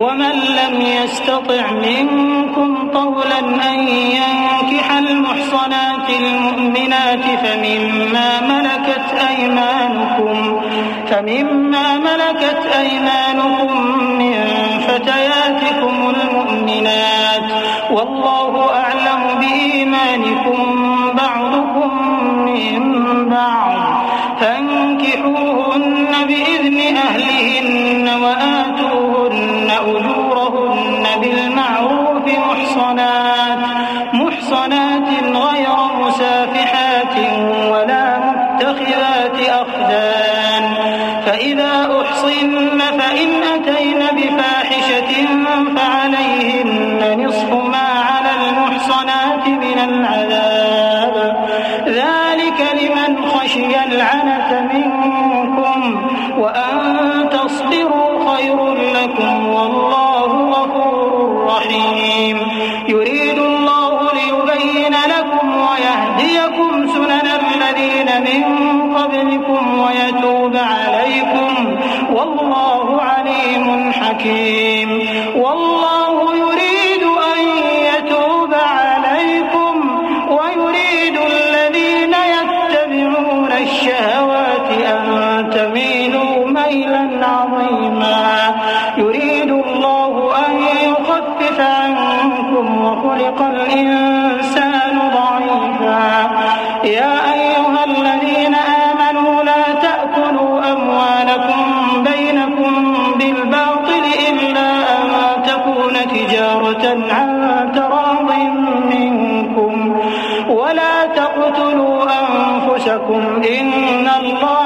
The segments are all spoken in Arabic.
ومن لم يستطع منكم طولا أن ينكح المحصنات المؤمنات فمما ملكت أيمانكم فمما ملكت أيمانكم من فتياتكم المؤمنات والله أعلم بإيمانكم بعضكم من بعض فانكحوهن بإذن أهلهن وآتوهن تجارة عن تراض منكم ولا تقتلوا أنفسكم إن الله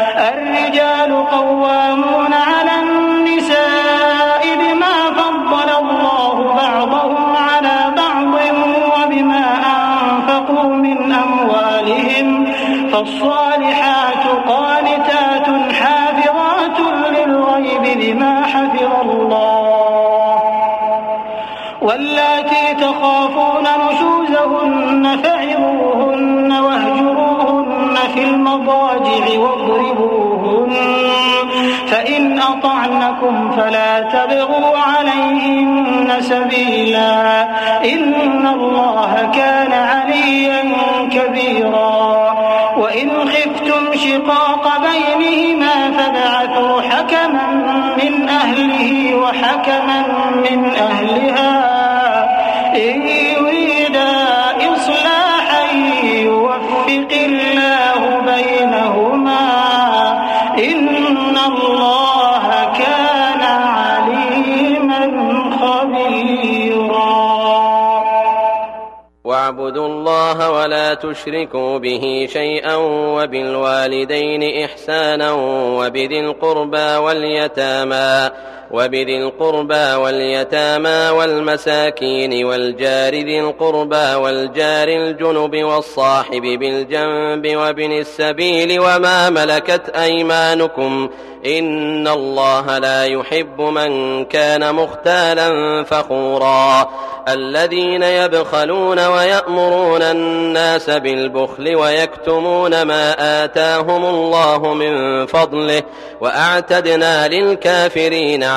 تشركوا به شيئا وبالوالدين إحسانا وبذي القربى واليتامى وبذي القربى واليتامى والمساكين والجار ذي القربى والجار الجنب والصاحب بالجنب وابن السبيل وما ملكت أيمانكم إن الله لا يحب من كان مختالا فخورا الذين يبخلون ويأمرون الناس بالبخل ويكتمون ما آتاهم الله من فضله وأعتدنا للكافرين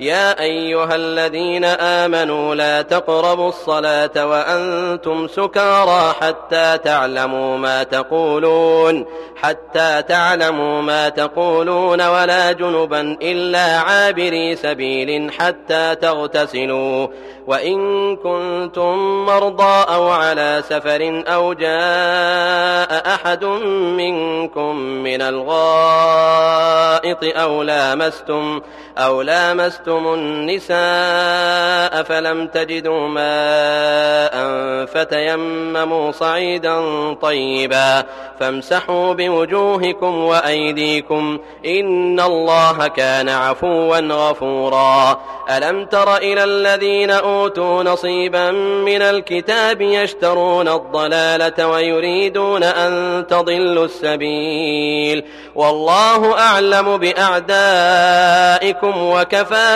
يا أيها الذين آمنوا لا تقربوا الصلاة وأنتم سكارى حتى تعلموا ما تقولون حتى تعلموا ما تقولون ولا جنبا إلا عابري سبيل حتى تغتسلوا. وإن كنتم مرضى أو على سفر أو جاء أحد منكم من الغائط أو لامستم أو لامستم النساء فلم تجدوا ماء فتيمموا صعيدا طيبا فامسحوا بوجوهكم وأيديكم إن الله كان عفوا غفورا ألم تر إلى الذين أوتوا نصيبا من الكتاب يشترون الضلالة ويريدون أن تضلوا السبيل والله أعلم بأعدائكم وكفى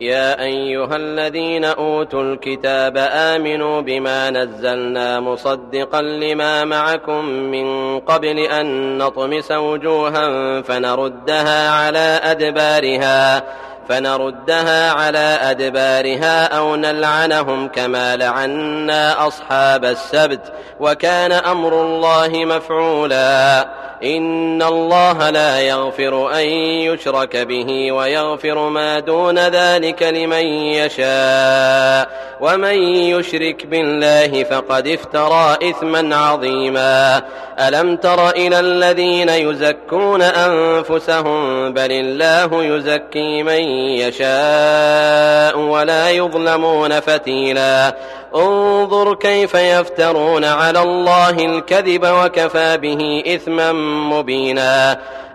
يا أيها الذين أوتوا الكتاب آمنوا بما نزلنا مصدقا لما معكم من قبل أن نطمس وجوها فنردها على أدبارها فنردها على أدبارها أو نلعنهم كما لعنا أصحاب السبت وكان أمر الله مفعولا. إن الله لا يغفر أن يشرك به ويغفر ما دون ذلك لمن يشاء ومن يشرك بالله فقد افترى إثما عظيما ألم تر إلى الذين يزكون أنفسهم بل الله يزكي من يشاء ولا يظلمون فتيلا انظر كيف يفترون على الله الكذب وكفى به إثما مبينا.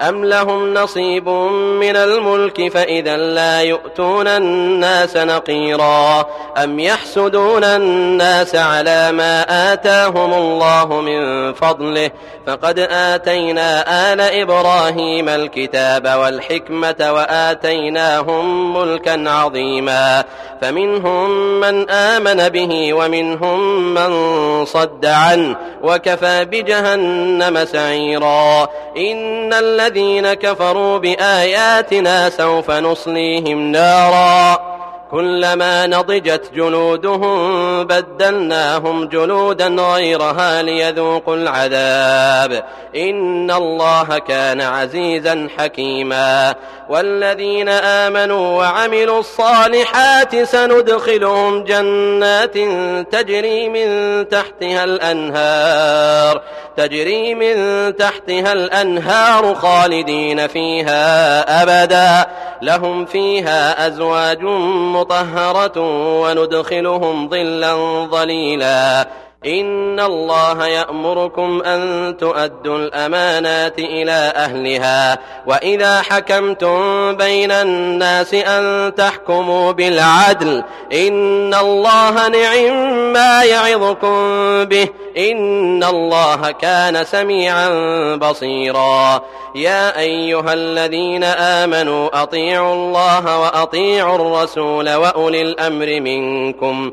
أم لهم نصيب من الملك فإذا لا يؤتون الناس نقيرا أم يحسدون الناس على ما آتاهم الله من فضله فقد آتينا آل إبراهيم الكتاب والحكمة وآتيناهم ملكا عظيما فمنهم من آمن به ومنهم من صد عنه وكفى بجهنم سعيرا إن الذين كفروا بآياتنا سوف نصليهم نارا. كلما نضجت جلودهم بدلناهم جلودا غيرها ليذوقوا العذاب. إن الله كان عزيزا حكيما. والذين آمنوا وعملوا الصالحات سندخلهم جنات تجري من تحتها الأنهار تجري من تحتها الأنهار خالدين فيها أبدا. لهم فيها أزواج مطهرة وندخلهم ظلا ظليلا. إن الله يأمركم أن تؤدوا الأمانات إلى أهلها وإذا حكمتم بين الناس أن تحكموا بالعدل إن الله نعم ما يعظكم به إن الله كان سميعا بصيرا يا أيها الذين آمنوا أطيعوا الله وأطيعوا الرسول وأولي الأمر منكم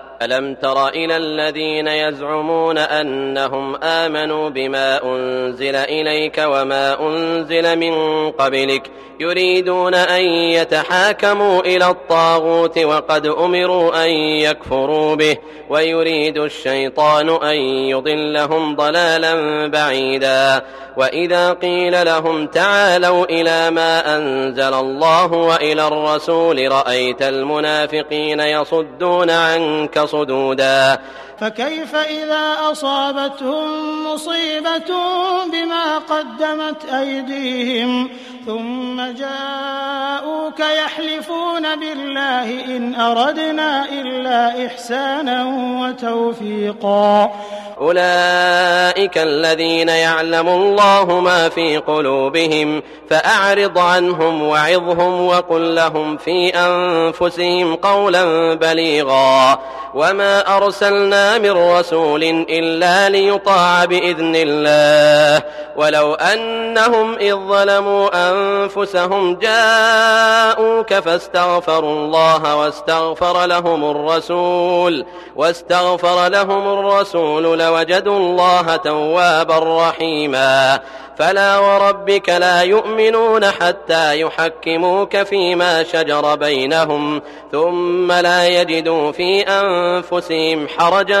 ألم تر إلى الذين يزعمون أنهم آمنوا بما أنزل إليك وما أنزل من قبلك يريدون أن يتحاكموا إلى الطاغوت وقد أمروا أن يكفروا به ويريد الشيطان أن يضلهم ضلالا بعيدا وإذا قيل لهم تعالوا إلى ما أنزل الله وإلى الرسول رأيت المنافقين يصدون عنك صدودا فكيف إذا أصابتهم مصيبة بما قدمت أيديهم ثم جاءوك يحلفون بالله إن أردنا إلا إحسانا وتوفيقا. أولئك الذين يعلم الله ما في قلوبهم فأعرض عنهم وعظهم وقل لهم في أنفسهم قولا بليغا. وما أرسلنا من رسول إلا ليطاع بإذن الله. ولو أنهم إذ ظلموا أنفسهم جاءوك فاستغفروا الله واستغفر لهم الرسول واستغفر لهم الرسول لوجدوا الله توابا رحيما. فلا وربك لا يؤمنون حتى يحكموك فيما شجر بينهم ثم لا يجدوا في أنفسهم حرجا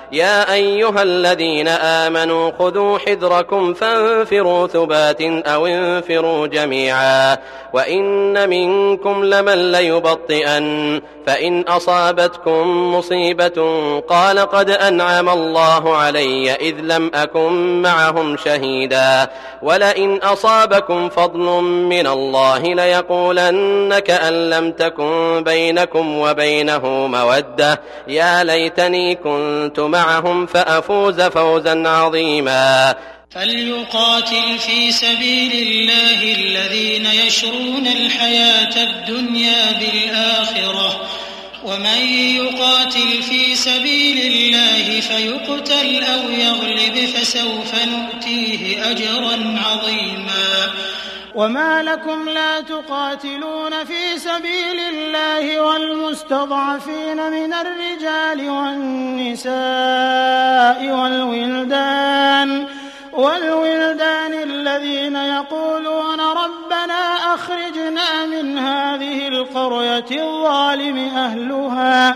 يا أيها الذين آمنوا خذوا حذركم فانفروا ثبات أو انفروا جميعا. وإن منكم لمن ليبطئن. فإن أصابتكم مصيبة قال قد أنعم الله علي إذ لم أكن معهم شهيدا. ولئن أصابكم فضل من الله ليقولن كأن لم تكن بينكم وبينه مودة. يا ليتني كنت معهم فأفوز فوزا عظيما. فليقاتل في سبيل الله الذين يشرون الحياة الدنيا بالآخرة. ومن يقاتل في سبيل الله فيقتل أو يغلب فسوف نؤتيه أجرا عظيما. وما لكم لا تقاتلون في سبيل الله والمستضعفين من الرجال والنساء والولدان والولدان الذين يقولون ربنا أخرجنا من هذه القرية الظالم أهلها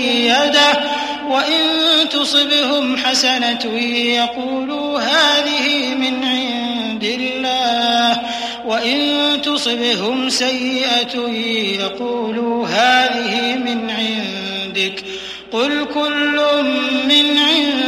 وإن تصبهم حسنة يقولوا هذه من عند الله وإن تصبهم سيئة يقولوا هذه من عندك قل كل من عند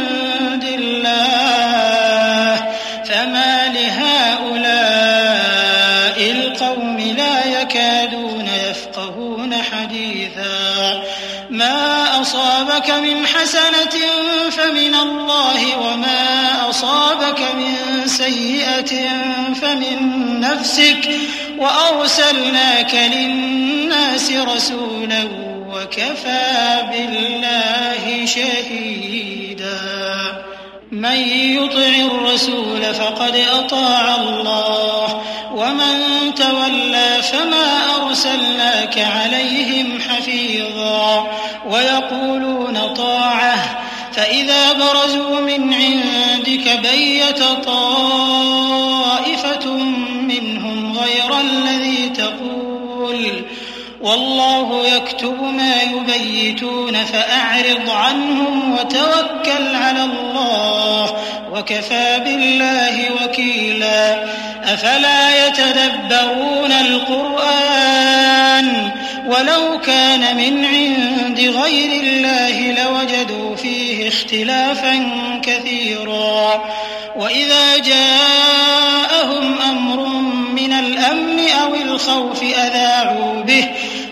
نفسك وأرسلناك للناس رسولا وكفى بالله شهيدا. من يطع الرسول فقد أطاع الله ومن تولى فما أرسلناك عليهم حفيظا. ويقولون طاعة فإذا برزوا من عندك بيت طائفة والله يكتب ما يبيتون فأعرض عنهم وتوكل على الله وكفى بالله وكيلا. أفلا يتدبرون القرآن؟ ولو كان من عند غير الله لوجدوا فيه اختلافا كثيرا. وإذا جاءهم أمر من الأمن أو الخوف أذاعوا به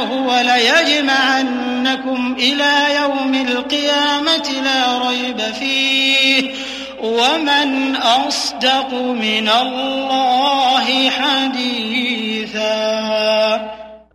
هو ليجمعنكم إلى يوم القيامة لا ريب فيه. ومن أصدق من الله حديثا.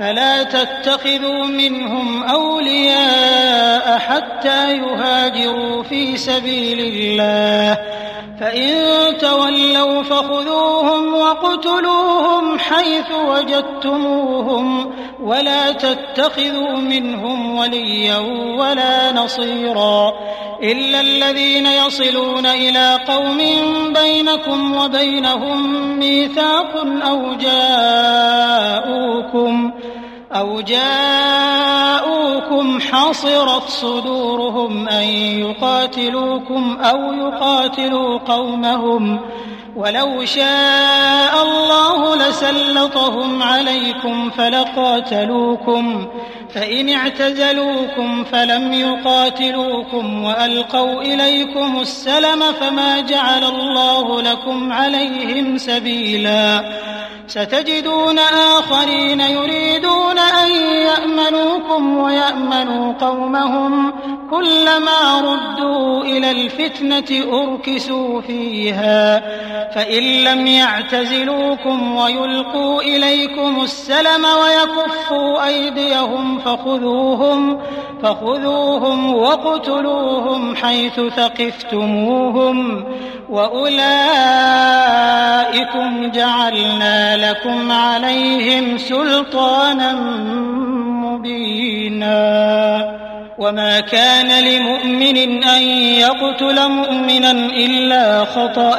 فلا تتخذوا منهم أولياء حتى يهاجروا في سبيل الله. فإن تولوا فخذوهم وقتلوهم حيث وجدتموهم ولا تتخذوا منهم وليا ولا نصيرا إلا الذين يصلون إلى قوم بينكم وبينهم ميثاق أو جاءوكم أو جاءوكم حصرت صدورهم أن يقاتلوكم أو يقاتلوا قومهم ولو شاء الله لسلطهم عليكم فلقاتلوكم فإن اعتزلوكم فلم يقاتلوكم وألقوا إليكم السلم فما جعل الله لكم عليهم سبيلا ستجدون آخرين يريدون أن يأمنوكم ويأمنوا قومهم كلما ردوا إلى الفتنة أركسوا فيها فإن لم يعتزلوكم ويلقوا إليكم السلم ويكفوا أيديهم فخذوهم فخذوهم واقتلوهم حيث ثقفتموهم وأولئكم جعلنا لكم عليهم سلطانا مبينا. وما كان لمؤمن أن يقتل مؤمنا إلا خطأ.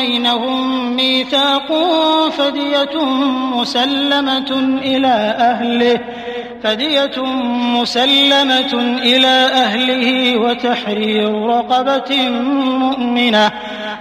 وبينهم ميثاق فدية مسلمة إلى أهله فدية مسلمة إلى أهله وتحرير رقبة مؤمنة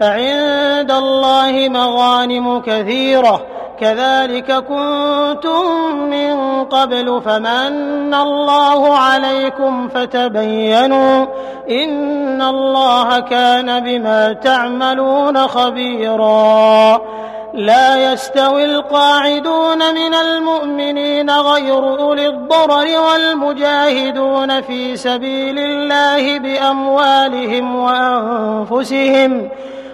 فعند الله مغانم كثيرة. كذلك كنتم من قبل فمن الله عليكم فتبينوا إن الله كان بما تعملون خبيرا. لا يستوي القاعدون من المؤمنين غير أولي الضرر والمجاهدون في سبيل الله بأموالهم وأنفسهم.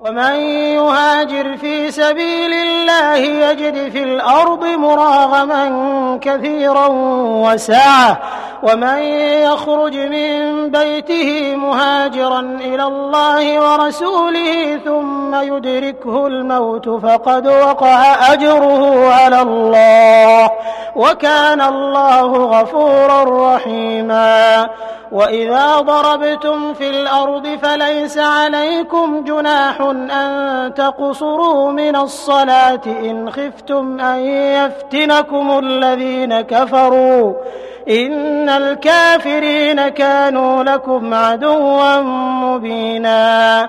ومن يهاجر في سبيل الله يجد في الأرض مراغما كثيرا وسعة. ومن يخرج من بيته مهاجرا إلى الله ورسوله ثم يدركه الموت فقد وقع أجره على الله وكان الله غفورا رحيما. وإذا ضربتم في الأرض فليس عليكم جناح أن تقصروا من الصلاة إن خفتم أن يفتنكم الذين كفروا. إن الكافرين كانوا لكم عدوا مبينا.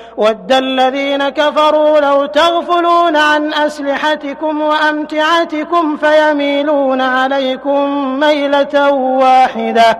ود الذين كفروا لو تغفلون عن أسلحتكم وأمتعتكم فيميلون عليكم ميلة واحدة.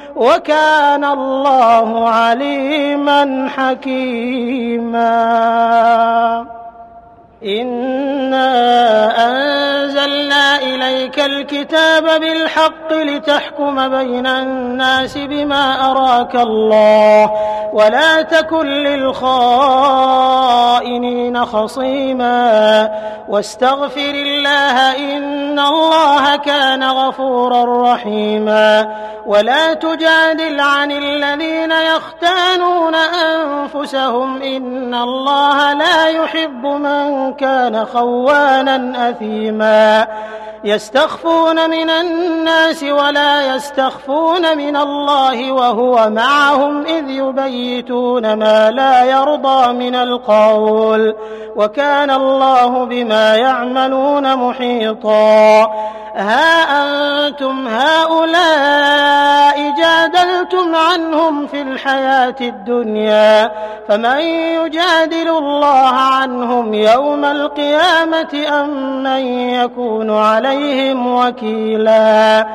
وكان الله عليما حكيما. إنا الكتاب بالحق لتحكم بين الناس بما أراك الله ولا تكن للخائنين خصيما واستغفر الله إن الله كان غفورا رحيما ولا تجادل عن الذين يختانون أنفسهم إن الله لا يحب من كان خوانا أثيما يستخفون من الناس ولا يستخفون من الله وهو معهم إذ يبيتون ما لا يرضى من القول وكان الله بما يعملون محيطا ها أنتم هؤلاء جادلتم عنهم في الحياة الدنيا فمن يجادل الله عنهم يوم القيامة أم من يكون عليه عليهم وكيلا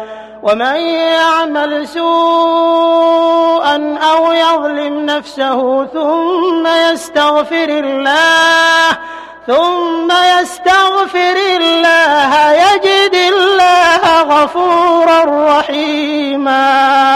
ومن يعمل سوءا أو يظلم نفسه ثم يستغفر الله ثم يستغفر الله يجد الله غفورا رحيما.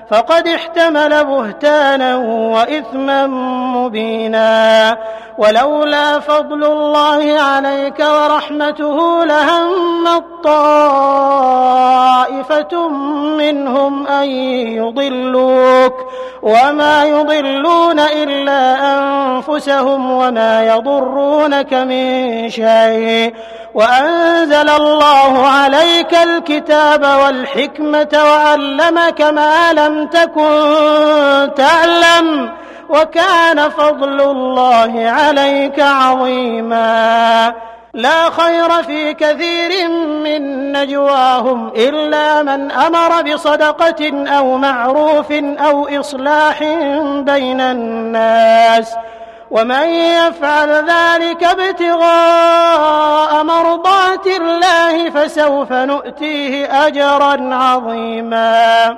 فقد احتمل بهتانا وإثما مبينا. ولولا فضل الله عليك ورحمته لهم طائفة منهم أن يضلوك. وما يضلون إلا أنفسهم وما يضرونك من شيء. وأنزل الله عليك الكتاب والحكمة وعلمك ما لم تكن تعلم وكان فضل الله عليك عظيما. لا خير في كثير من نجواهم إلا من أمر بصدقة أو معروف أو إصلاح بين الناس. ومن يفعل ذلك ابتغاء مرضات الله فسوف نؤتيه أجرا عظيما.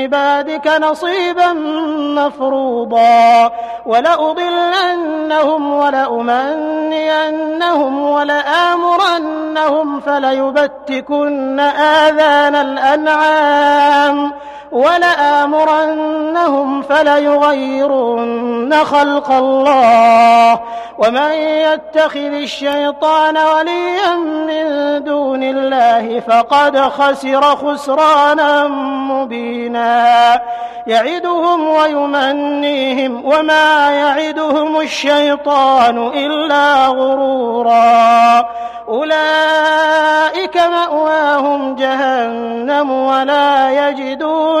عبادك نصيبا مفروضا ولأضلنهم ولأمنينهم ولآمرنهم فليبتكن آذان الأنعام ولآمرنهم فليغيرن خلق الله ومن يتخذ الشيطان وليا من دون الله فقد خسر خسرانا مبينا. يعدهم ويمنيهم وما يعدهم الشيطان إلا غرورا. أولئك مأواهم جهنم ولا يجدون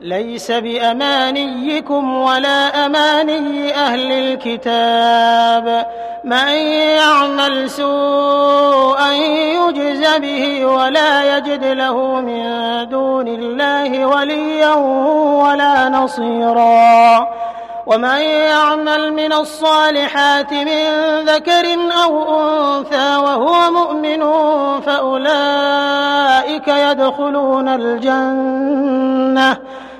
ليس بأمانيكم ولا أماني أهل الكتاب. من يعمل سوءا يجز به ولا يجد له من دون الله وليا ولا نصيرا. ومن يعمل من الصالحات من ذكر أو أنثى وهو مؤمن فأولئك يدخلون الجنة.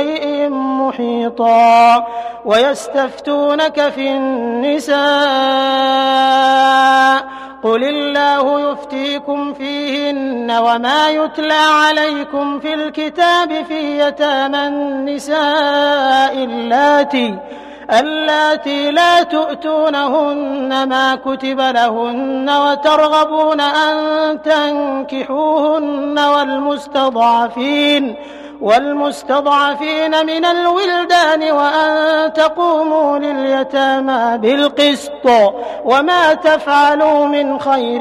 شيء محيطا ويستفتونك في النساء قل الله يفتيكم فيهن وما يتلى عليكم في الكتاب في يتامى النساء اللاتي اللاتي لا تؤتونهن ما كتب لهن وترغبون أن تنكحوهن والمستضعفين والمستضعفين من الولدان وأن تقوموا لليتامى بالقسط وما تفعلوا من خير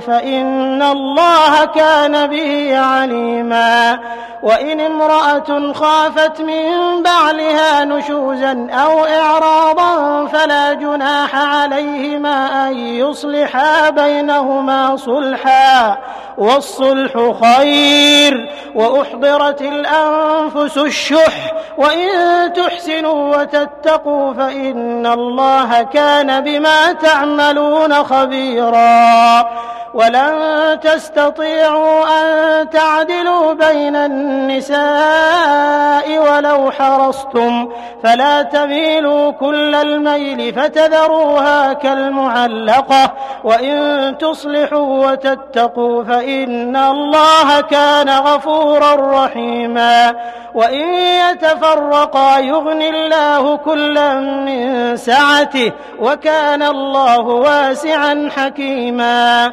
فإن الله كان به عليما. وإن امرأة خافت من بعلها نشوزا أو إعراضا فلا جناح عليهما أن يصلحا بينهما صلحا. والصلح خير. وأحضرت الأنفس الشح وإن تحسنوا وتتقوا فإن الله كان بما تعملون خبيرا. ولن تستطيعوا أن تعدلوا بين النساء ولو حرصتم فلا تميلوا كل الميل فتذروها كالمعلقة وإن تصلحوا وتتقوا فإن الله كان غفورا رحيما وإن يتفرقا يغني الله كلا من سعته وكان الله واسعا حكيما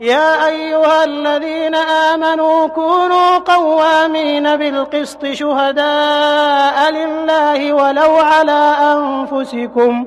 يا أيها الذين آمنوا كونوا قوامين بالقسط شهداء لله ولو على أنفسكم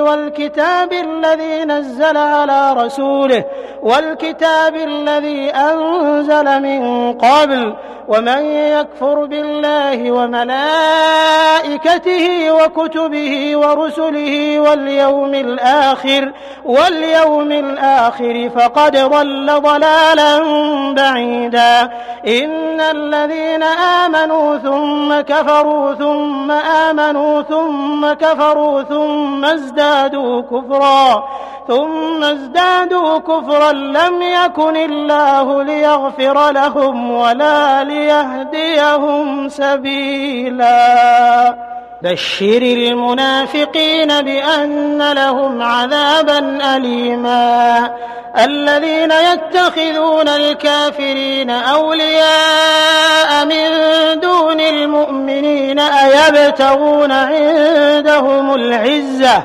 والكتاب الذي نزل على رسوله والكتاب الذي أنزل من قبل ومن يكفر بالله وملائكته وكتبه ورسله واليوم الآخر واليوم الآخر فقد ضل ضلالا بعيدا. إن الذين آمنوا ثم كفروا ثم آمنوا ثم كفروا ثم ازدادوا كفرا ثم ازدادوا كفرا لم يكن الله ليغفر لهم ولا ليهديهم سبيلا. بشر المنافقين بأن لهم عذابا أليما. الذين يتخذون الكافرين أولياء من دون المؤمنين أيبتغون عندهم العزة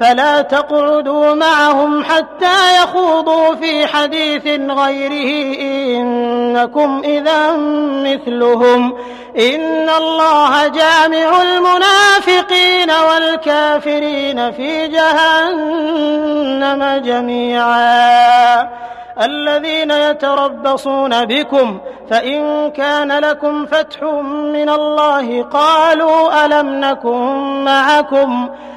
فلا تقعدوا معهم حتى يخوضوا في حديث غيره. إنكم إذا مثلهم. إن الله جامع المنافقين والكافرين في جهنم جميعا. الذين يتربصون بكم فإن كان لكم فتح من الله قالوا ألم نكن معكم ؟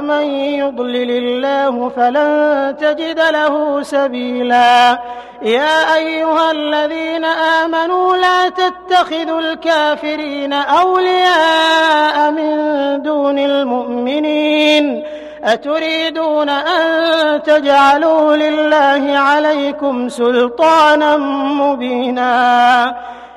ومن يضلل الله فلن تجد له سبيلا. يا أيها الذين آمنوا لا تتخذوا الكافرين أولياء من دون المؤمنين. أتريدون أن تجعلوا لله عليكم سلطانا مبينا.